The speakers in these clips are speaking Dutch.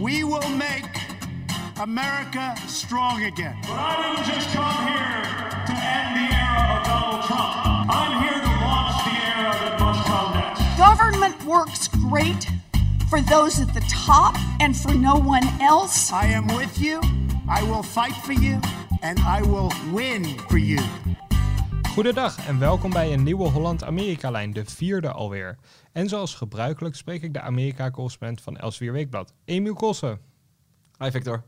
We will make America strong again. But I didn't just come here to end the era of Donald Trump. I'm here to launch the era that must come next. Government works great for those at the top and for no one else. I am with you. I will fight for you. And I will win for you. Goedendag en welkom bij een nieuwe Holland-Amerika-lijn, de vierde alweer. En zoals gebruikelijk spreek ik de Amerika-correspondent van Elsevier Weekblad, Emiel Kossen. Hi Victor.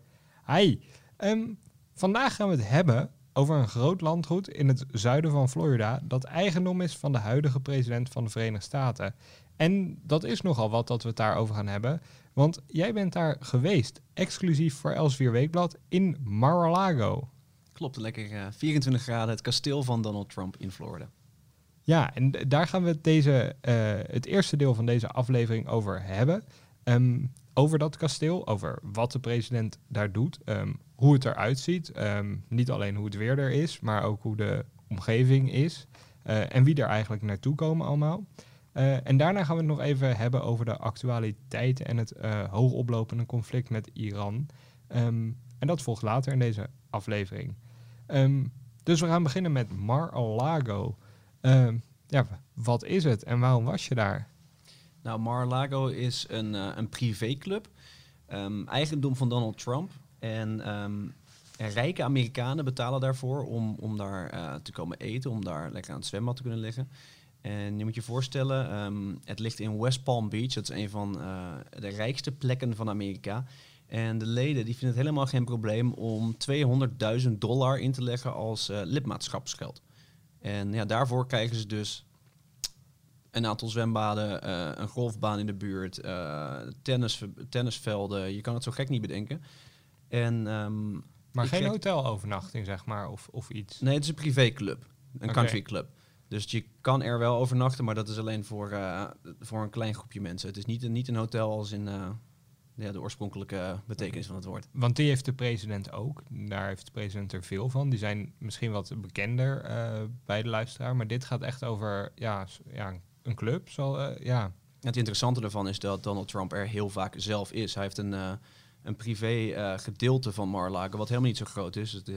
Hi. Ehm, vandaag gaan we het hebben over een groot landgoed in het zuiden van Florida dat eigendom is van de huidige president van de Verenigde Staten. En dat is nogal wat dat we het daarover gaan hebben, want jij bent daar geweest, exclusief voor Elsevier Weekblad, in Mar-a-Lago. Klopt, lekker uh, 24 graden, het kasteel van Donald Trump in Florida. Ja, en daar gaan we het, deze, uh, het eerste deel van deze aflevering over hebben. Um, over dat kasteel, over wat de president daar doet, um, hoe het eruit ziet. Um, niet alleen hoe het weer er is, maar ook hoe de omgeving is. Uh, en wie er eigenlijk naartoe komen allemaal. En daarna gaan we het nog even hebben over de actualiteiten en het hoogoplopende conflict met Iran. En dat volgt later in deze aflevering. Um, dus we gaan beginnen met Mar-a-Lago. Uh, ja, wat is het en waarom was je daar? Nou, Mar-a-Lago is een, uh, een privéclub, um, eigendom van Donald Trump. En rijke Amerikanen betalen daarvoor om, om daar uh, te komen eten, om daar lekker aan het zwembad te kunnen liggen. En je moet je voorstellen, het ligt in West Palm Beach. Dat is een van uh, de rijkste plekken van Amerika. En de leden die vinden het helemaal geen probleem om 200.000 dollar in te leggen als uh, lidmaatschapsgeld. En ja, daarvoor krijgen ze dus een aantal zwembaden, uh, een golfbaan in de buurt, uh, tennis, tennisvelden. Je kan het zo gek niet bedenken. En, um, maar geen hotelovernachting, zeg maar, of, of iets? Nee, het is een privéclub, een okay. countryclub. Dus je kan er wel overnachten, maar dat is alleen voor, voor een klein groepje mensen. Het is niet een, niet een hotel als in ja, de oorspronkelijke betekenis van het woord. Want die heeft de president ook. Daar heeft de president er veel van. Die zijn misschien wat bekender uh, bij de luisteraar. Maar dit gaat echt over ja, ja, een club. Zal, uh, ja. Het interessante ervan is dat Donald Trump er heel vaak zelf is. Hij heeft een, uh, een privé gedeelte van Mar-a-Lago, wat helemaal niet zo groot is. Het,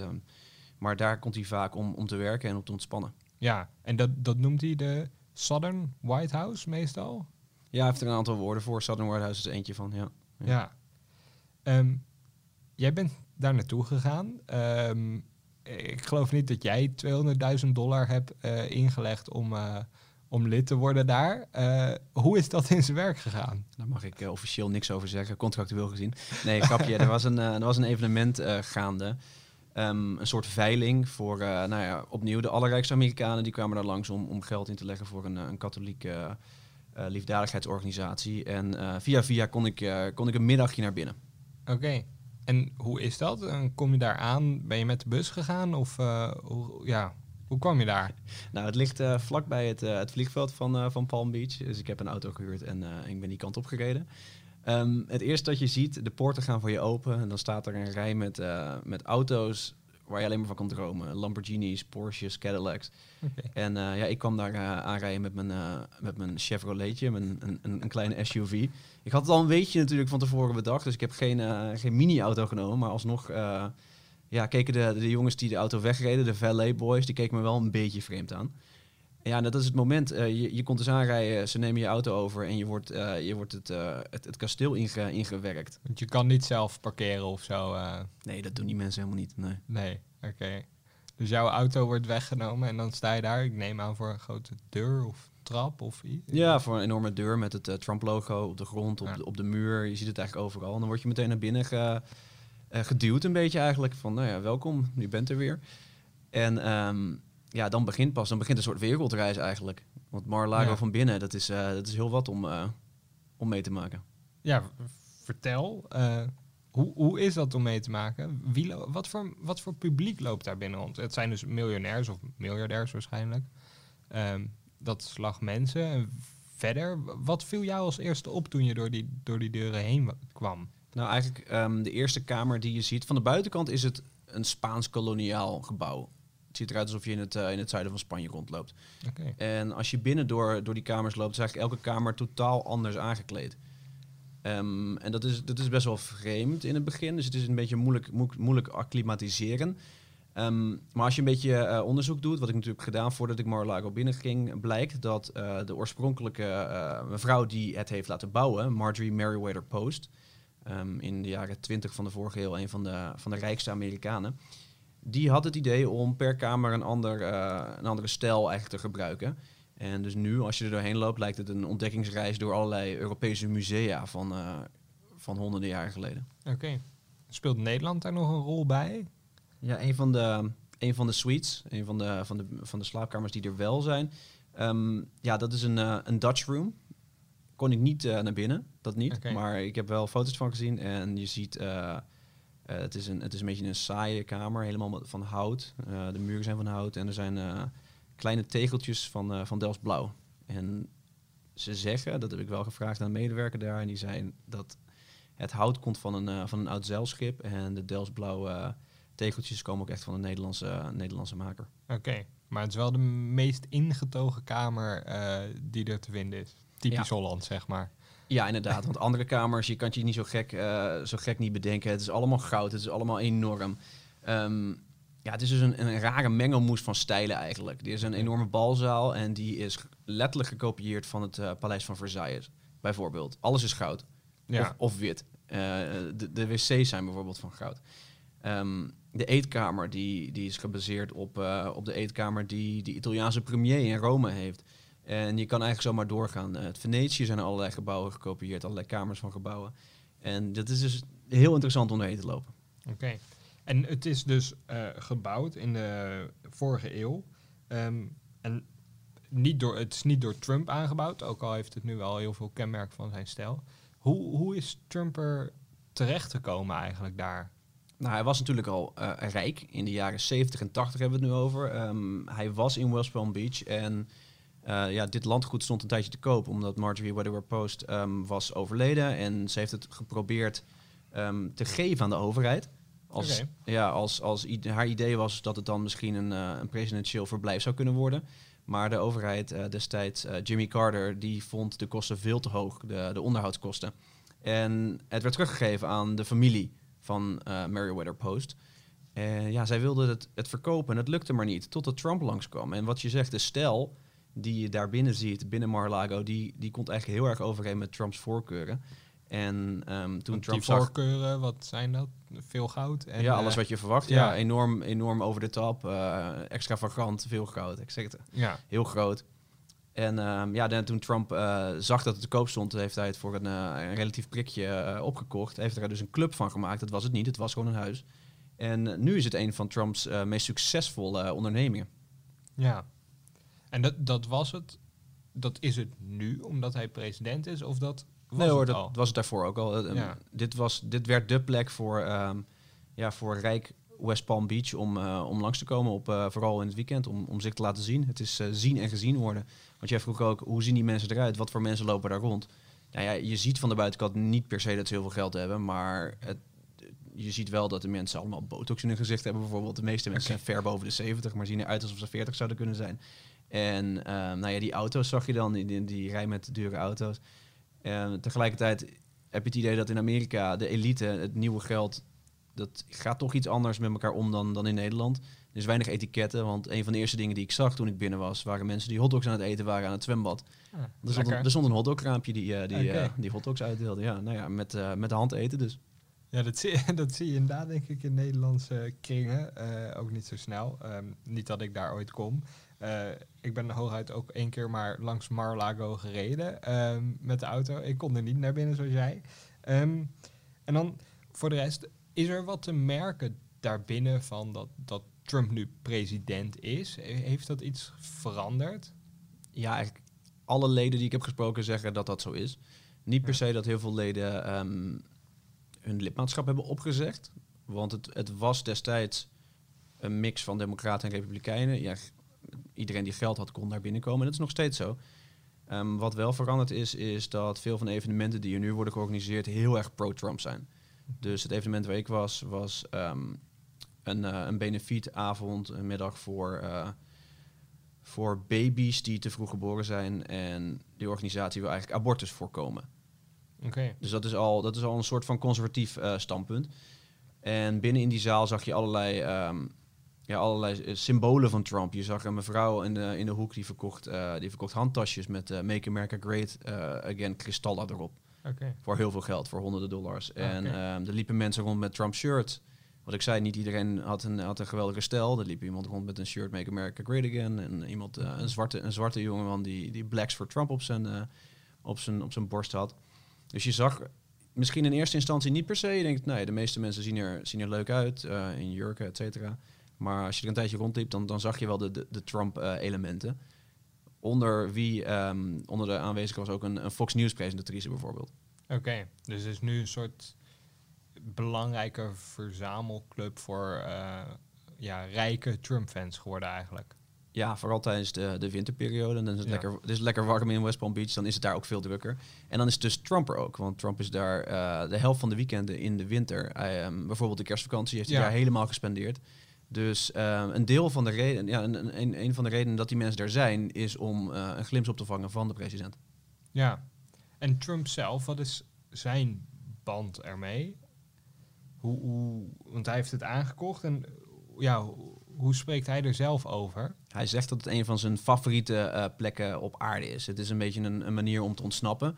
maar daar komt hij vaak om, om te werken en om te ontspannen. Ja, en dat, dat noemt hij de Southern White House meestal? Ja, hij heeft er een aantal woorden voor. Southern White House is eentje van, ja. Ja. Um, jij bent daar naartoe gegaan. Um, ik geloof niet dat jij 200.000 dollar hebt uh, ingelegd om, uh, om lid te worden daar. Uh, hoe is dat in zijn werk gegaan? Daar mag ik officieel niks over zeggen, contractueel gezien. Nee, grapje. er, was een, er was een evenement gaande. Um, een soort veiling voor, nou ja, opnieuw de allerrijkste Amerikanen. Die kwamen daar langs om, om geld in te leggen voor een, een katholieke liefdadigheidsorganisatie. En uh, via via kon ik, uh, kon ik een middagje naar binnen. Oké. Okay. En hoe is dat? Kom je daar aan? Ben je met de bus gegaan? Of hoe, ja, hoe kwam je daar? nou, het ligt vlakbij het, het vliegveld van, van Palm Beach. Dus ik heb een auto gehuurd en ik ben die kant op gereden. Um, het eerste dat je ziet, de poorten gaan voor je open. En dan staat er een rij met, met auto's waar je alleen maar van kan dromen. Lamborghinis, Porsches, Cadillacs. Okay. En uh, ja, ik kwam daar uh, aanrijden met mijn, uh, met mijn Chevroletje, mijn, een, een, een, kleine SUV. Ik had het al een beetje natuurlijk van tevoren bedacht, dus ik heb geen, geen mini-auto genomen. Maar alsnog ja, keken de, de jongens die de auto wegreden, de valet boys, die keken me wel een beetje vreemd aan. Ja, dat is het moment. Uh, je, je komt dus aanrijden, ze nemen je auto over en je wordt, uh, je wordt het, uh, het, het, kasteel inge, ingewerkt. Want je kan niet zelf parkeren of zo? Nee, dat doen die mensen helemaal niet. Nee, nee oké. Okay. Dus jouw auto wordt weggenomen en dan sta je daar, ik neem aan, voor een grote deur of trap of iets? Ja, voor een enorme deur met het Trump-logo op de grond, op, ja. de, op de muur. Je ziet het eigenlijk overal. En dan word je meteen naar binnen ge, geduwd een beetje eigenlijk. Van, nou ja, welkom, je bent er weer. En... Um, ja, dan begint pas, dan begint een soort wereldreis eigenlijk. Want Mar-a-Lago ja. van binnen, dat is, uh, dat is heel wat om, uh, om mee te maken. Ja, vertel. Uh, hoe, hoe is dat om mee te maken? Wie wat, voor, wat voor publiek loopt daar binnen rond? Het zijn dus miljonairs of miljardairs waarschijnlijk. Um, dat slag mensen. En verder, wat viel jou als eerste op toen je door die, door die deuren heen kwam? Nou, eigenlijk um, de eerste kamer die je ziet. Van de buitenkant is het een Spaans koloniaal gebouw. Het ziet eruit alsof je in het, uh, in het zuiden van Spanje rondloopt. Okay. En als je binnen door, door die kamers loopt, is eigenlijk elke kamer totaal anders aangekleed. Ehm, en dat is, dat is best wel vreemd in het begin. Dus het is een beetje moeilijk, moeilijk, moeilijk acclimatiseren. Ehm, maar als je een beetje eh, onderzoek doet, wat ik natuurlijk gedaan voordat ik Mar-a-Lago binnenging, blijkt dat eh, de oorspronkelijke eh, mevrouw die het heeft laten bouwen, Marjorie Merriweather Post, ehm, in de jaren 20 van de vorige eeuw een van de, van de rijkste Amerikanen, die had het idee om per kamer een, ander, een andere stijl eigenlijk te gebruiken. En dus nu, als je er doorheen loopt, lijkt het een ontdekkingsreis door allerlei Europese musea van, van honderden jaren geleden. Oké. Speelt Nederland daar nog een rol bij? Ja, een van de, een van de suites, een van de, van, de, van de slaapkamers die er wel zijn. Ehm, ja, dat is een, uh, een Dutch room. Kon ik niet naar binnen, dat niet. Okay. Maar ik heb wel foto's van gezien en je ziet... Uh, het, is een, het is een beetje een saaie kamer, helemaal van hout. de muren zijn van hout en er zijn kleine tegeltjes van, van Delfts blauw. En ze zeggen, dat heb ik wel gevraagd aan een medewerker daar, en die zei dat het hout komt van een, van een oud zeilschip en de Delfts blauw tegeltjes komen ook echt van een Nederlandse, Nederlandse maker. Oké, maar het is wel de meest ingetogen kamer die er te vinden is. Typisch ja. Holland, zeg maar. Ja, inderdaad. Want andere kamers, je kan het je niet zo gek, uh, zo gek niet bedenken. Het is allemaal goud, het is allemaal enorm. Um, ja, het is dus een, een, rare mengelmoes van stijlen eigenlijk. Er is een enorme balzaal en die is letterlijk gekopieerd van het uh, Paleis van Versailles, bijvoorbeeld. Alles is goud. Ja. Of, of wit. de, de wc's zijn bijvoorbeeld van goud. Um, de eetkamer die, die is gebaseerd op, op de eetkamer die de Italiaanse premier in Rome heeft. En je kan eigenlijk zomaar doorgaan. Uh, het Venetië zijn er allerlei gebouwen gekopieerd, allerlei kamers van gebouwen. En dat is dus heel interessant om erheen te lopen. Oké. En het is dus uh, gebouwd in de vorige eeuw. Um, en niet door, het is niet door Trump aangebouwd, ook al heeft het nu wel heel veel kenmerk van zijn stijl. Hoe, hoe is Trump er terechtgekomen eigenlijk daar? Nou, hij was natuurlijk al uh, rijk. In de jaren 70 en 80 hebben we het nu over. Um, hij was in West Palm Beach en uh, ja, dit landgoed stond een tijdje te koop omdat Marjorie Weatherwater Post um, was overleden en ze heeft het geprobeerd um, te geven aan de overheid. Als, okay. ja, als, als haar idee was dat het dan misschien een, uh, een presidentieel verblijf zou kunnen worden. Maar de overheid uh, destijds, Jimmy Carter, die vond de kosten veel te hoog, de, de onderhoudskosten. En het werd teruggegeven aan de familie van uh, Merriweather Post. En ja, zij wilden het, het verkopen en het lukte maar niet, totdat Trump langskwam. En wat je zegt, de stijl die je daar binnen ziet, binnen Mar-a-Lago, die, die komt eigenlijk heel erg overeen met Trumps voorkeuren. En um, toen Trump die voorkeuren, wat zijn dat? Veel goud? En, ja, alles uh, wat je verwacht. Ja, ja enorm, enorm over de top, uh, extravagant, veel goud, etc. Ja. Heel groot. En um, ja, dan, toen Trump uh, zag dat het te koop stond, heeft hij het voor een, uh, een relatief prikje opgekocht. Heeft er dus een club van gemaakt. Dat was het niet, het was gewoon een huis. En nu is het een van Trumps meest succesvolle ondernemingen. Ja, en dat, dat was het, dat is het nu, omdat hij president is, of dat was nee hoor, het dat al? was het daarvoor ook al. Ja. dit, was, dit werd de plek voor, um, ja, voor rijk West Palm Beach om, uh, om langs te komen, op, uh, vooral in het weekend, om, om zich te laten zien. Het is zien en gezien worden. Want jij vroeg ook, hoe zien die mensen eruit? Wat voor mensen lopen daar rond? Nou ja, je ziet van de buitenkant niet per se dat ze heel veel geld hebben, maar het, je ziet wel dat de mensen allemaal botox in hun gezicht hebben. Bijvoorbeeld, de meeste mensen zijn ver boven de 70, maar zien eruit alsof ze 40 zouden kunnen zijn. En nou ja, die auto's zag je dan, die, die, rij met dure auto's. En tegelijkertijd heb je het idee dat in Amerika de elite, het nieuwe geld, dat gaat toch iets anders met elkaar om dan, dan in Nederland. Er is weinig etiketten, want een van de eerste dingen die ik zag toen ik binnen was, waren mensen die hotdogs aan het eten waren aan het zwembad. Ah, Er stond, een, er stond een hotdograampje die, eh, die, eh, die hotdogs uitdeelde. Ja, nou ja, met, eh, met de hand eten dus. Ja, dat zie, dat zie je inderdaad, denk ik, in Nederlandse kringen. Ook niet zo snel. Ehm, niet dat ik daar ooit kom. Eh, ik ben hooguit ook één keer maar langs Mar-a-Lago gereden ehm, met de auto. Ik kon er niet naar binnen, zoals jij. Ehm, en dan voor de rest, is er wat te merken daarbinnen van dat, dat Trump nu president is? He- Heeft dat iets veranderd? Ja, eigenlijk alle leden die ik heb gesproken zeggen dat dat zo is. Niet per se dat heel veel leden ehm, hun lidmaatschap hebben opgezegd. Want het, het was destijds een mix van democraten en republikeinen. Ja, iedereen die geld had kon daar binnenkomen. En dat is nog steeds zo. Ehm, wat wel veranderd is, is dat veel van de evenementen die er nu worden georganiseerd heel erg pro-Trump zijn. Dus het evenement waar ik was, was ehm, een, eh, een benefietavond, een middag voor, eh, voor baby's die te vroeg geboren zijn. En die organisatie wil eigenlijk abortus voorkomen. Oké. Dus dat is al, dat is al een soort van conservatief eh, standpunt. En binnen in die zaal zag je allerlei, ehm, ja, allerlei eh, symbolen van Trump. Je zag een mevrouw in de, in de hoek die verkocht, eh, die verkocht handtasjes met eh, Make America Great Again kristallen erop. Voor heel veel geld, voor honderden dollars. En Oké. ehm, er liepen mensen rond met Trump shirts. Wat ik zei, niet iedereen had een, had een geweldige stijl. Er liep iemand rond met een shirt Make America Great Again. En iemand, een, zwarte, een zwarte jongeman die, die Blacks for Trump op zijn, op, zijn, op zijn borst had. Dus je zag misschien in eerste instantie niet per se. Je denkt, nee, de meeste mensen zien er, zien er leuk uit, in jurken, et cetera. Maar als je er een tijdje rondliep, dan, dan zag je wel de, de, de Trump-elementen. onder wie, ehm, onder de aanwezigen was ook een, een Fox News-presentatrice bijvoorbeeld. Oké, dus het is nu een soort belangrijke verzamelclub voor eh, ja, rijke Trump-fans geworden eigenlijk. Ja, vooral tijdens de, de winterperiode. En dan is het, Ja. lekker, het is lekker warm in West Palm Beach. Dan is het daar ook veel drukker. En dan is het dus Trump er ook. Want Trump is daar eh, de helft van de weekenden in de winter. Hij, ehm, bijvoorbeeld de kerstvakantie heeft hij Ja. daar helemaal gespendeerd. Dus ehm, een deel van de reden, ja, een, een- een, van de redenen dat die mensen daar zijn, is om eh, een glimp op te vangen van de president. Ja. En Trump zelf, wat is zijn band ermee? Hoe, hoe, want hij heeft het aangekocht en ja, hoe, hoe spreekt hij er zelf over? Hij zegt dat het een van zijn favoriete eh, plekken op aarde is. Het is een beetje een, een manier om te ontsnappen.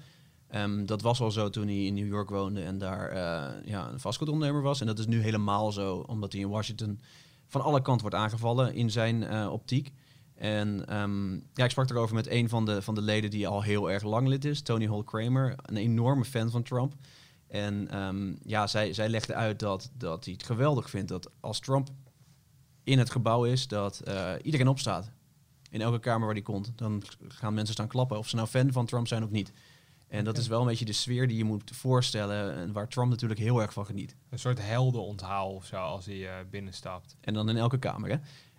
Ehm, dat was al zo toen hij in New York woonde en daar eh, ja, een vastgoedondernemer was. En dat is nu helemaal zo, omdat hij in Washington van alle kanten wordt aangevallen in zijn eh, optiek. En ehm, ja, ik sprak erover met een van de, van de leden die al heel erg lang lid is, Tony Hall Kramer, een enorme fan van Trump. En ehm, ja, zij, zij legde uit dat, dat hij het geweldig vindt dat als Trump in het gebouw is, dat eh, iedereen opstaat. In elke kamer waar hij komt. Dan gaan mensen staan klappen, of ze nou fan van Trump zijn of niet. En dat is wel een beetje de sfeer die je moet voorstellen. En waar Trump natuurlijk heel erg van geniet. Een soort heldenonthaal of zo als hij eh, binnenstapt. En dan in elke kamer. Hè?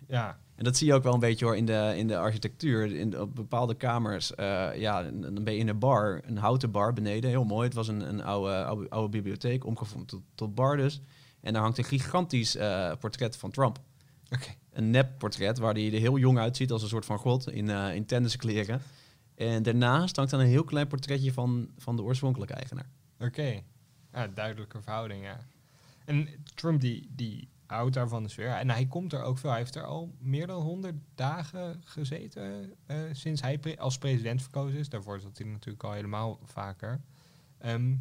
Ja, En dat zie je ook wel een beetje hoor in de, in de architectuur. In de- op bepaalde kamers. eh, ja, dan ben je in een bar, een houten bar beneden. Heel mooi. Het was een, een oude, oude, oude bibliotheek, omgevormd tot, tot bar dus. En daar hangt een gigantisch eh, portret van Trump. oké. Een nep portret waar hij er heel jong uitziet als een soort van god in, eh in tenniskleren. En daarnaast hangt dan een heel klein portretje van, van de oorspronkelijke eigenaar. Oké. Ja, duidelijke verhouding, ja. En Trump die, die houdt daarvan de sfeer. En hij komt er ook veel. Hij heeft er al meer dan 100 dagen gezeten eh, sinds hij pre- als president verkozen is. Daarvoor zat hij natuurlijk al helemaal vaker. Ehm,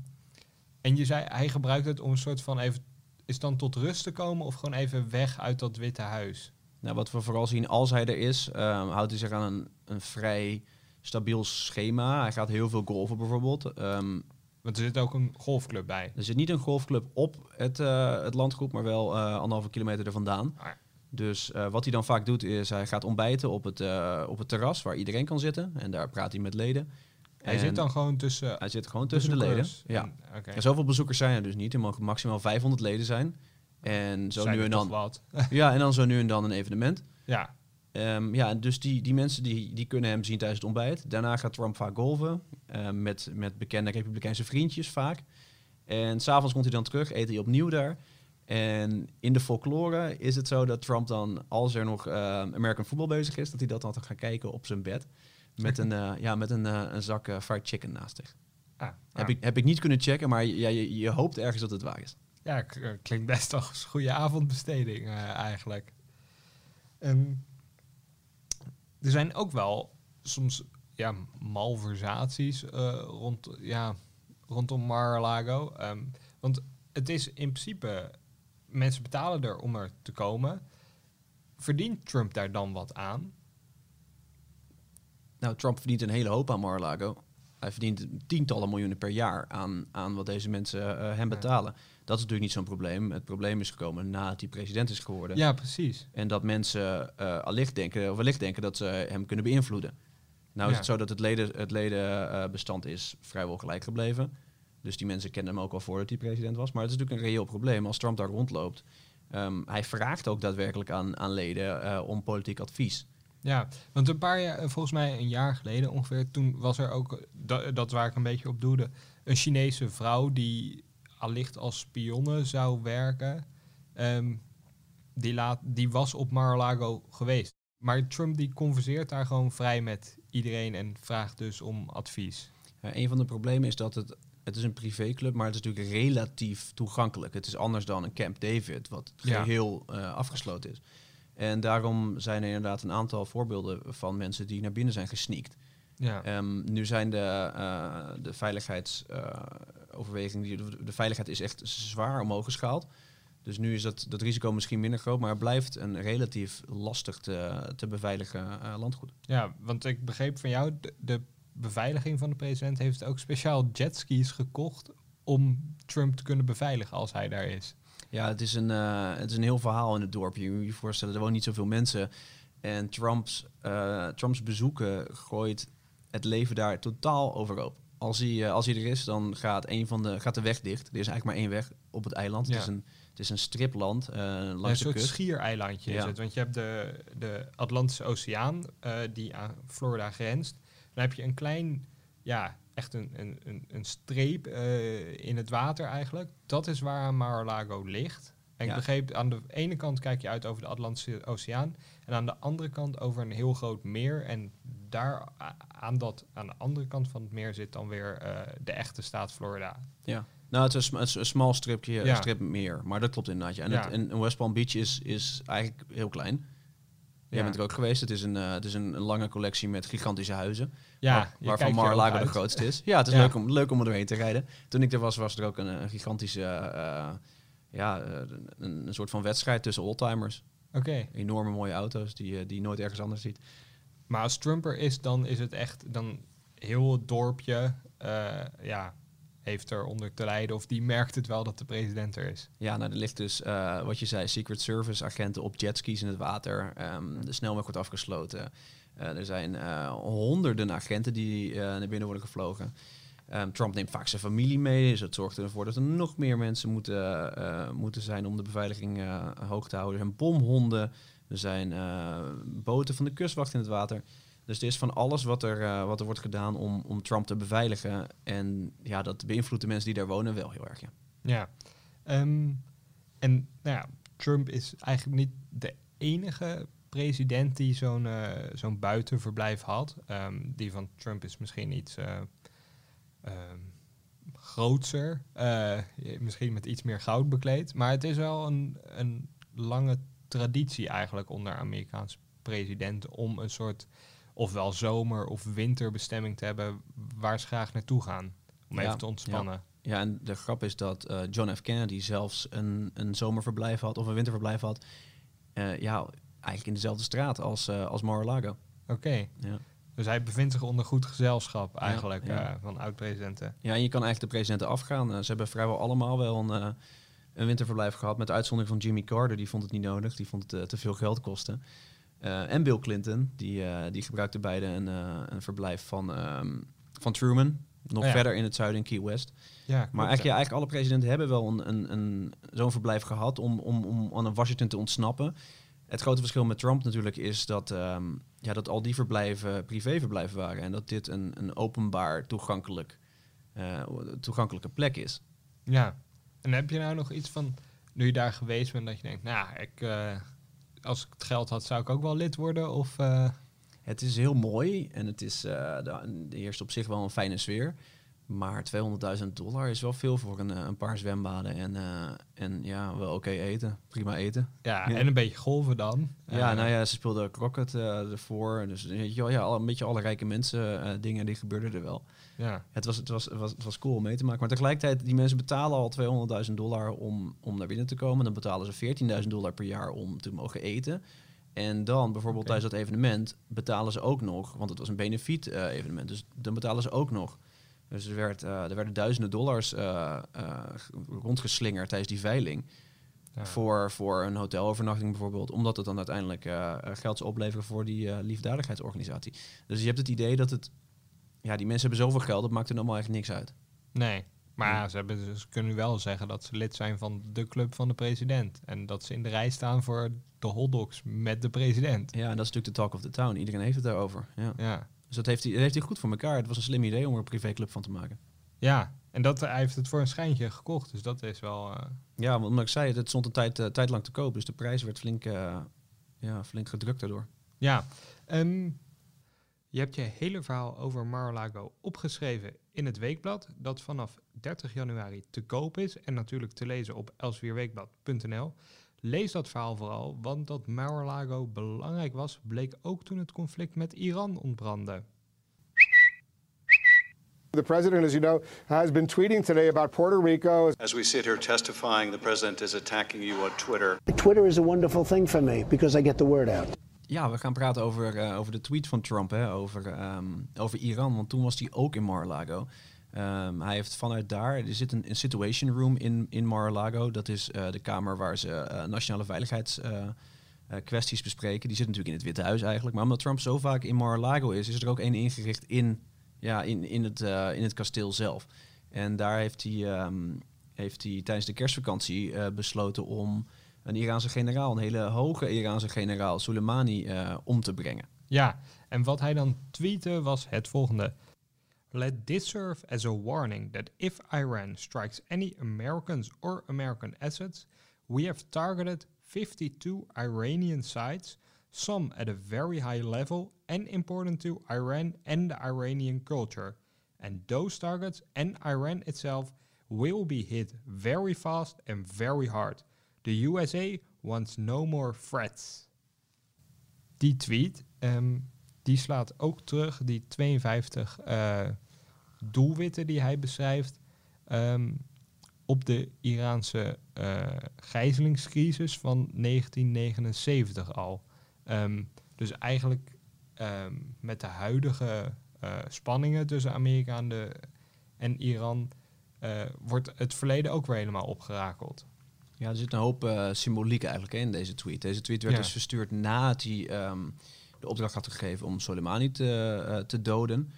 en je zei, hij gebruikt het om een soort van even... Is dan tot rust te komen of gewoon even weg uit dat Witte Huis? Nou, wat we vooral zien als hij er is, ehm, houdt hij zich aan een, een vrij stabiel schema. Hij gaat heel veel golfen bijvoorbeeld. Ehm, Want er zit ook een golfclub bij. er zit niet een golfclub op het, eh, het landgoed, maar wel eh, anderhalve kilometer er vandaan. Ah, Dus eh, wat hij dan vaak doet, is hij gaat ontbijten op het, op het terras waar iedereen kan zitten. En daar praat hij met leden. Hij En zit dan gewoon tussen... hij zit gewoon tussen de leden. Ja. en- Oké. En zoveel bezoekers zijn er dus niet. Er mogen maximaal 500 leden zijn. En zo Zijn nu en dan. wat. Ja, en dan zo nu en dan een evenement. ja, Ehm, ja, dus die, die mensen die, die kunnen hem zien tijdens het ontbijt. Daarna gaat Trump vaak golven. ehm, met, met bekende republikeinse vriendjes vaak. En s'avonds komt hij dan terug, eet hij opnieuw daar. En in de folklore is het zo dat Trump dan, als er nog ehm, American football bezig is, dat hij dat dan gaat kijken op zijn bed. Met een, eh, ja, met een, eh, een zak eh, fried chicken naast zich. ah, Heb, ah. ik, heb ik niet kunnen checken, maar ja, je, je hoopt ergens dat het waar is. Ja, klinkt best als een goede avondbesteding eigenlijk. Ehm, er zijn ook wel soms ja, malversaties eh, rond, ja, rondom Mar-a-Lago. Ehm, want het is in principe, mensen betalen er om er te komen. Verdient Trump daar dan wat aan? Nou, Trump verdient een hele hoop aan Mar-a-Lago. Hij verdient tientallen miljoenen per jaar aan, aan wat deze mensen eh, hem betalen. Dat is natuurlijk niet zo'n probleem. Het probleem is gekomen nadat hij president is geworden. Ja, precies. En dat mensen eh allicht denken, of wellicht denken dat ze hem kunnen beïnvloeden. Nou is het zo dat het, leden, het ledenbestand is vrijwel gelijk gebleven. Dus die mensen kenden hem ook al voordat hij president was. Maar het is natuurlijk een reëel probleem als Trump daar rondloopt. Ehm, hij vraagt ook daadwerkelijk aan, aan leden eh, om politiek advies. Ja, want een paar jaar, volgens mij een jaar geleden ongeveer, toen was er ook, dat, dat waar ik een beetje op doelde, een Chinese vrouw die allicht als spionne zou werken. Ehm, die, laat, die was op Mar-a-Lago geweest. Maar Trump die converseert daar gewoon vrij met iedereen en vraagt dus om advies. Eh, een van de problemen is dat het het is een privéclub, maar het is natuurlijk relatief toegankelijk. Het is anders dan een Camp David, wat Ja. geheel eh, afgesloten is. En daarom zijn er inderdaad een aantal voorbeelden van mensen die naar binnen zijn gesneakt. Ja. Ehm, nu zijn de, eh de veiligheidsoverwegingen, de, de veiligheid is echt zwaar omhoog geschaald. Dus nu is dat, dat risico misschien minder groot, maar het blijft een relatief lastig te, te beveiligen eh, landgoed. ja, want ik begreep van jou, de, de beveiliging van de president heeft ook speciaal jetskis gekocht om Trump te kunnen beveiligen als hij daar is. Ja, het is een, eh, het is een heel verhaal in het dorpje. Je moet je voorstellen, er wonen niet zoveel mensen. En Trumps, eh, Trumps bezoeken gooit het leven daar totaal overhoop. Als hij, eh, als hij er is, dan gaat, een van de, gaat de weg dicht. Er is eigenlijk maar één weg op het eiland. Ja. Het, is een, het is een stripland eh, Ja, een langs soort schiereilandje is Ja. het. Want je hebt de, de Atlantische Oceaan die aan Florida grenst. Dan heb je een klein, ja, echt een, een, een, een streep eh, in het water eigenlijk. Dat is waar Mar-a-Lago ligt. En ik begreep, aan de ene kant kijk je uit over de Atlantische Oceaan. En aan de andere kant over een heel groot meer. En daar aan, dat, aan de andere kant van het meer zit dan weer eh, de echte staat Florida. Ja. Nou, het is een, sm- het is een smal stripje, Ja. een strip meer. Maar dat klopt inderdaad. Ja. En, het, en West Palm Beach is, is eigenlijk heel klein. Jij bent er ook geweest. Het is een, eh, het is een, lange collectie met gigantische huizen. Ja, Waar- waarvan Mar-a-Lago de grootste is. Ja, het is leuk, om, leuk om er doorheen te rijden. Toen ik er was, was er ook een, een gigantische... eh, ja, eh, een, een soort van wedstrijd tussen oldtimers. Oké. Enorme mooie auto's die, die je nooit ergens anders ziet. Maar als Trump er is, dan is het echt dan heel het dorpje ja, heeft eronder te lijden. Of die merkt het wel dat de president er is. Ja, nou, er ligt dus, eh, wat je zei, Secret Service agenten op jetskis in het water. Ehm, de snelweg wordt afgesloten. Eh, er zijn eh, honderden agenten die naar binnen worden gevlogen. Ehm, Trump neemt vaak zijn familie mee, dus dat zorgt ervoor dat er nog meer mensen moeten, moeten zijn om de beveiliging hoog te houden. Er zijn bomhonden, er zijn boten van de kustwacht in het water. Dus er is van alles wat er, eh, wat er wordt gedaan om, om Trump te beveiligen. En ja, dat beïnvloedt de mensen die daar wonen wel heel erg. Ja. Ja. Ehm, en nou ja, Trump is eigenlijk niet de enige president die zo'n eh, zo'n buitenverblijf had. Ehm, die van Trump is misschien iets ehm, grootser. misschien met iets meer goud bekleed. Maar het is wel een, een lange traditie eigenlijk onder Amerikaanse presidenten om een soort ofwel zomer- of winterbestemming te hebben waar ze graag naartoe gaan. Om Ja, even te ontspannen. Ja, en de grap is dat eh, John F. Kennedy zelfs een, een zomerverblijf had of een winterverblijf had. eh, ja, eigenlijk in dezelfde straat als, eh als Mar-a-Lago. Oké. Ja. Dus hij bevindt zich onder goed gezelschap eigenlijk ja. van oud-presidenten. ja, en je kan eigenlijk de presidenten afgaan. Ze hebben vrijwel allemaal wel een, een winterverblijf gehad. Met de uitzondering van Jimmy Carter, die vond het niet nodig. Die vond het te veel geld kosten. Eh, en Bill Clinton, die, eh, die gebruikte beide een, eh, een verblijf van, ehm, van Truman. Nog Oh ja. verder in het zuiden in Key West. Ja, Maar eigenlijk, ja, eigenlijk alle presidenten hebben wel een, een, een, zo'n verblijf gehad om, om, om aan Washington te ontsnappen. Het grote verschil met Trump natuurlijk is dat, ehm, ja, dat al die verblijven privéverblijven waren. En dat dit een, een openbaar toegankelijk, toegankelijke plek is. Ja. En heb je nou nog iets van, nu je daar geweest bent, dat je denkt, nou, ik, als ik het geld had, zou ik ook wel lid worden? Of, eh, Het is heel mooi en het is, eh de, heerst op zich wel een fijne sfeer. Maar 200.000 dollar is wel veel voor een, eh, een paar zwembaden en, eh, en ja, wel oké eten. Prima eten. ja, Ja. en een beetje golven dan. Ja, Eh, nou ja, ze speelden croquet eh, ervoor. Dus ja, al- een beetje alle rijke mensen dingen, die gebeurden er wel. ja. Het was, het, was, het, was, het was cool om mee te maken. Maar tegelijkertijd, die mensen betalen al 200.000 dollar om, om naar binnen te komen. Dan betalen ze 14.000 dollar per jaar om te mogen eten. En dan bijvoorbeeld tijdens dat evennement betalen ze ook nog, want het was een benefiet evenement, dus dan betalen ze ook nog. Dus er, werd, eh, er werden duizenden dollars eh, eh, rondgeslingerd tijdens die veiling. Ja. Voor, voor een hotelovernachting bijvoorbeeld. Omdat het dan uiteindelijk geld zou opleveren voor die liefdadigheidsorganisatie. Dus je hebt het idee dat het... Ja, die mensen hebben zoveel geld, dat maakt er allemaal eigenlijk niks uit. Nee. Maar ja, ze, hebben, ze kunnen wel zeggen dat ze lid zijn van de club van de president. En dat ze in de rij staan voor de hotdogs met de president. Ja, en dat is natuurlijk de talk of the town. Iedereen heeft het daarover. Ja. Ja. Dus dat heeft, hij, dat heeft hij goed voor elkaar. Het was een slim idee om er een privéclub van te maken. Ja, en dat, hij heeft het voor een schijntje gekocht. Dus dat is wel... eh, Ja, want omdat ik zei, het stond een tijd, eh, tijd lang te koop. Dus de prijs werd flink, eh, ja, flink gedrukt daardoor. Ja, ehm, je hebt je hele verhaal over Mar-a-Lago opgeschreven in het weekblad dat vanaf 30 januari te koop is en natuurlijk te lezen op elsevierweekblad.nl. Lees dat verhaal vooral, want dat Mar-a-Lago belangrijk was, bleek ook toen het conflict met Iran ontbrandde. The president, as you know, has been tweeting today about Puerto Rico. As we sit here testifying, the president is attacking you on Twitter. Twitter is a wonderful thing for me because I get the word out. Ja, we gaan praten over, eh, over de tweet van Trump, hè, over, ehm, over Iran. Want toen was hij ook in Mar-a-Lago. Ehm, hij heeft vanuit daar, er zit een, situation room in, in Mar-a-Lago. Dat is eh, de kamer waar ze eh, nationale veiligheidskwesties bespreken. Die zit natuurlijk in het Witte Huis eigenlijk. Maar omdat Trump zo vaak in Mar-a-Lago is, is er ook één ingericht in, ja, in, in, het, in het kasteel zelf. En daar heeft hij, ehm, heeft hij tijdens de kerstvakantie besloten om een Iraanse generaal, een hele hoge Iraanse generaal, Soleimani, om te brengen. Ja, en wat hij dan tweette was het volgende. Let this serve as a warning that if Iran strikes any Americans or American assets, we have targeted 52 Iranian sites, some at a very high level and important to Iran and the Iranian culture. And those targets and Iran itself will be hit very fast and very hard. The USA wants no more threats. Die tweet, um, die slaat ook terug, die 52 uh, doelwitten die hij beschrijft, um, op de Iraanse uh, gijzelingscrisis van 1979 al. Um, dus eigenlijk met de huidige uh, spanningen tussen Amerika en, de, en Iran wordt het verleden ook weer helemaal opgerakeld. Ja, er zit een hoop symboliek eigenlijk in deze tweet. Deze tweet werd Ja. dus verstuurd nadat hij ehm, de opdracht had gegeven om Soleimani te, eh, te doden.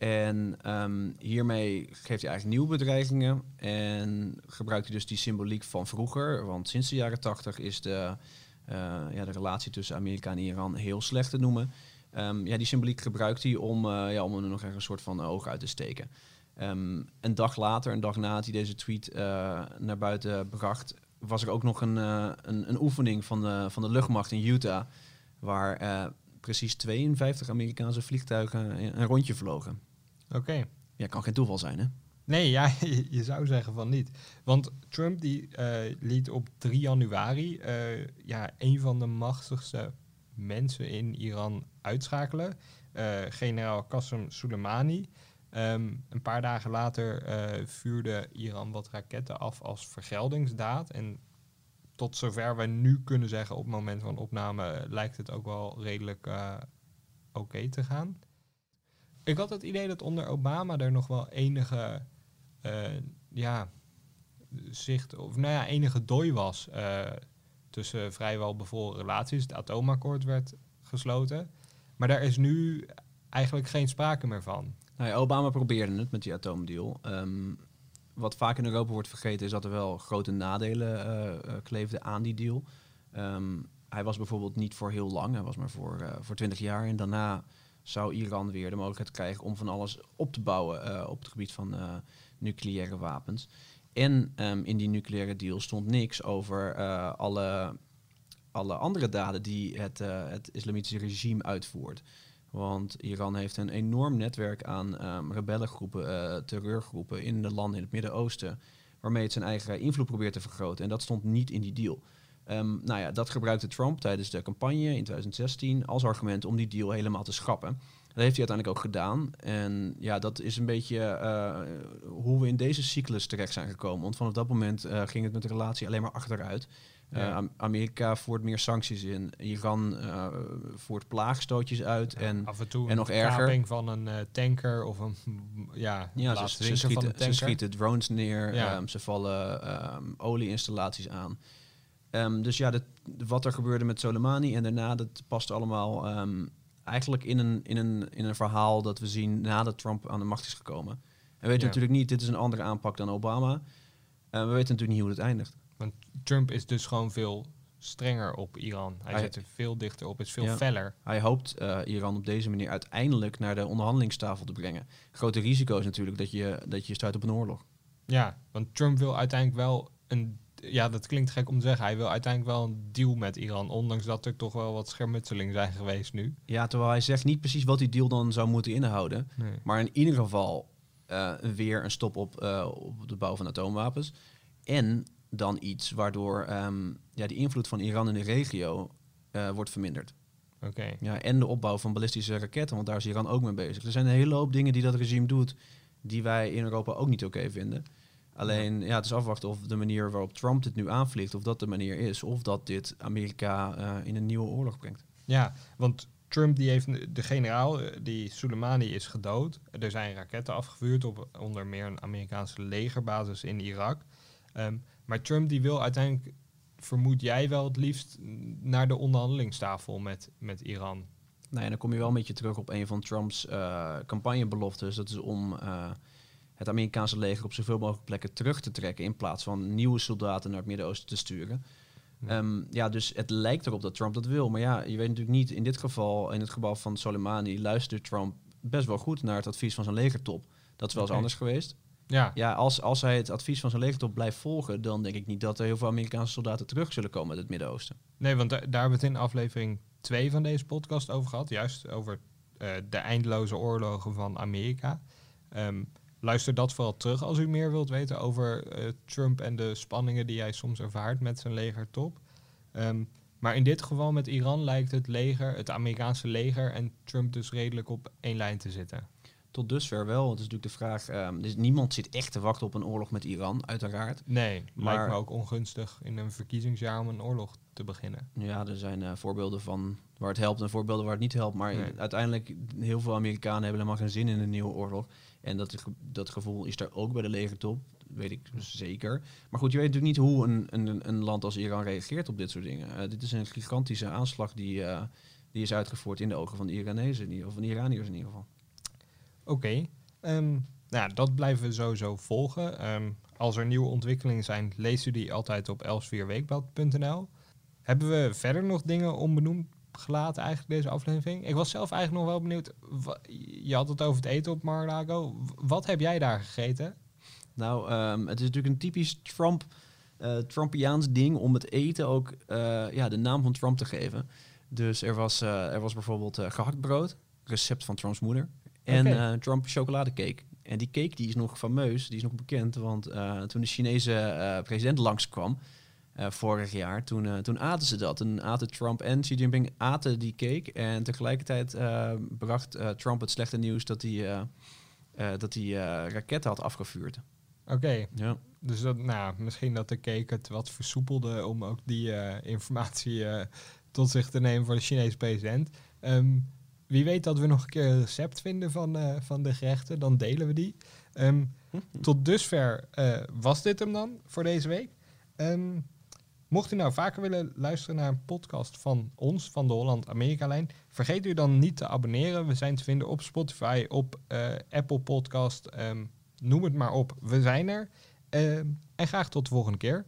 En ehm, hiermee geeft hij eigenlijk nieuwe bedreigingen en gebruikt hij dus die symboliek van vroeger. Want sinds de jaren tachtig is de, eh, ja, de relatie tussen Amerika en Iran heel slecht te noemen. Ehm, ja, die symboliek gebruikt hij om, eh, ja, om er nog een soort van oog uit te steken. Ehm, een dag later, een dag nadat hij deze tweet eh, naar buiten bracht, was er ook nog een, eh, een, een oefening van de, van de luchtmacht in Utah, waar eh, precies 52 Amerikaanse vliegtuigen een rondje vlogen. Oké. Ja, kan geen toeval zijn, hè? Nee, ja, je, je zou zeggen van niet. Want Trump die eh, liet op 3 januari eh, ja, een van de machtigste mensen in Iran uitschakelen. Eh, generaal Qasem Soleimani. Ehm, een paar dagen later vuurde Iran wat raketten af als vergeldingsdaad. En tot zover wij nu kunnen zeggen op het moment van opname lijkt het ook wel redelijk oké te gaan. Ik had het idee dat onder Obama er nog wel enige eh, ja, zicht, of nou ja, enige dooi was eh, tussen vrijwel bevolen relaties. Het atoomakkoord werd gesloten. Maar daar is nu eigenlijk geen sprake meer van. Nou ja, Obama probeerde het met die atoomdeal. Ehm, wat vaak in Europa wordt vergeten is dat er wel grote nadelen eh, kleefden aan die deal. Ehm, hij was bijvoorbeeld niet voor heel lang, hij was maar voor, voor 20 jaar. En daarna zou Iran weer de mogelijkheid krijgen om van alles op te bouwen eh, op het gebied van eh, nucleaire wapens. En ehm, in die nucleaire deal stond niks over eh, alle, alle andere daden die het, het islamitische regime uitvoert. Want Iran heeft een enorm netwerk aan ehm, rebellengroepen, terreurgroepen in de landen in het Midden-Oosten, waarmee het zijn eigen invloed probeert te vergroten. En dat stond niet in die deal. Ehm, nou ja, dat gebruikte Trump tijdens de campagne in 2016 als argument om die deal helemaal te schrappen. Dat heeft hij uiteindelijk ook gedaan. En ja, dat is een beetje eh, hoe we in deze cyclus terecht zijn gekomen. Want vanaf dat moment eh, ging het met de relatie alleen maar achteruit. Eh, Ja. Am- Amerika voert meer sancties in. Iran voert plaagstootjes uit. en, Af en toe en nog erger. van een tanker of een ja, Ja, ze, schieten, ze schieten drones neer, Ja. ehm, ze vallen ehm, olieinstallaties aan. Ehm, dus ja, dat, wat er gebeurde met Soleimani en daarna, dat past allemaal ehm, eigenlijk in een, in, een, in een verhaal dat we zien nadat Trump aan de macht is gekomen. En we weten Ja. natuurlijk niet, dit is een andere aanpak dan Obama. Eh, we weten natuurlijk niet hoe het eindigt. Want Trump is dus gewoon veel strenger op Iran. Hij, Hij- zit er veel dichter op, is veel Ja. feller. Hij hoopt eh, Iran op deze manier uiteindelijk naar de onderhandelingstafel te brengen. Grote risico is natuurlijk dat je, dat je stuit op een oorlog. Ja, want Trump wil uiteindelijk wel een... Ja, dat klinkt gek om te zeggen. Hij wil uiteindelijk wel een deal met Iran. Ondanks dat er toch wel wat schermutselingen zijn geweest nu. Ja, terwijl hij zegt niet precies wat die deal dan zou moeten inhouden. Nee. Maar in ieder geval eh, weer een stop op, eh, op de bouw van atoomwapens. En dan iets waardoor ehm, ja, die invloed van Iran in de regio eh, wordt verminderd. Oké. Ja, en de opbouw van ballistische raketten, want daar is Iran ook mee bezig. Er zijn een hele hoop dingen die dat regime doet, die wij in Europa ook niet oké vinden. Alleen, ja, het is afwachten of de manier waarop Trump dit nu aanvliegt, of dat de manier is, of dat dit Amerika eh, in een nieuwe oorlog brengt. Ja, want Trump die heeft de generaal, eh, die Soleimani is gedood. Er zijn raketten afgevuurd op onder meer een Amerikaanse legerbasis in Irak. Ehm, maar Trump die wil uiteindelijk, vermoed jij wel het liefst naar de onderhandelingstafel met, met Iran. Nou ja, dan kom je wel een beetje terug op een van Trumps eh, campagnebeloftes. Dat is om het Amerikaanse leger op zoveel mogelijk plekken terug te trekken in plaats van nieuwe soldaten naar het Midden-Oosten te sturen. Ja. ja, dus het lijkt erop dat Trump dat wil. Maar ja, je weet natuurlijk niet, in dit geval, in het geval van Soleimani, luistert Trump best wel goed naar het advies van zijn legertop. Dat is wel eens anders geweest. Ja, Ja, als, als hij het advies van zijn legertop blijft volgen, dan denk ik niet dat er heel veel Amerikaanse soldaten terug zullen komen uit het Midden-Oosten. nee, want da- daar hebben we het in aflevering 2 van deze podcast over gehad. Juist over eh, de eindeloze oorlogen van Amerika. Ehm, luister dat vooral terug als u meer wilt weten over eh, Trump en de spanningen die hij soms ervaart met zijn legertop. Ehm, maar in dit geval met Iran lijkt het leger, het Amerikaanse leger en Trump dus redelijk op één lijn te zitten. Tot dusver wel. Het is natuurlijk de vraag, ehm, dus niemand zit echt te wachten op een oorlog met Iran, uiteraard. Nee, Maar- lijkt me ook ongunstig in een verkiezingsjaar om een oorlog te beginnen. Ja, er zijn eh, voorbeelden van waar het helpt en voorbeelden waar het niet helpt. Maar Nee. uiteindelijk, heel veel Amerikanen hebben helemaal geen zin in een nieuwe oorlog. En dat, dat gevoel is er ook bij de legertop, weet ik zeker. Maar goed, je weet natuurlijk niet hoe een, een, een land als Iran reageert op dit soort dingen. Eh, dit is een gigantische aanslag die, eh, die is uitgevoerd in de ogen van de Iranezen, of van de Iraniërs in ieder geval. Oké, ehm, nou, dat blijven we sowieso volgen. Ehm, als er nieuwe ontwikkelingen zijn, leest u die altijd op elsvierweekblad.nl. Hebben we verder nog dingen onbenoemd gelaten eigenlijk deze aflevering? Ik was zelf eigenlijk nog wel benieuwd. Je had het over het eten op Mar-a-Lago. Wat heb jij daar gegeten? Nou, ehm, het is natuurlijk een typisch Trump, eh Trumpiaans ding om het eten ook eh, ja, de naam van Trump te geven. Dus er was, eh, er was bijvoorbeeld eh gehakt brood, recept van Trumps moeder. En Trump chocoladecake. En die cake die is nog fameus, die is nog bekend. Want toen de Chinese president langskwam, eh, vorig jaar, toen, eh, toen aten ze dat. Toen aten Trump en Xi Jinping aten die cake. En tegelijkertijd eh, bracht Trump het slechte nieuws dat hij, dat hij raketten had afgevuurd. Oké, Ja. dus dat, nou, misschien dat de cake het wat versoepelde om ook die informatie tot zich te nemen voor de Chinese president. Ehm, wie weet dat we nog een keer een recept vinden van, van de gerechten, dan delen we die. Ehm, tot dusver was dit hem dan voor deze week. Ehm, mocht u nou vaker willen luisteren naar een podcast van ons, van de Holland-Amerika-lijn, vergeet u dan niet te abonneren. We zijn te vinden op Spotify, op eh, Apple Podcast, ehm, noem het maar op. We zijn er. Ehm, en graag tot de volgende keer.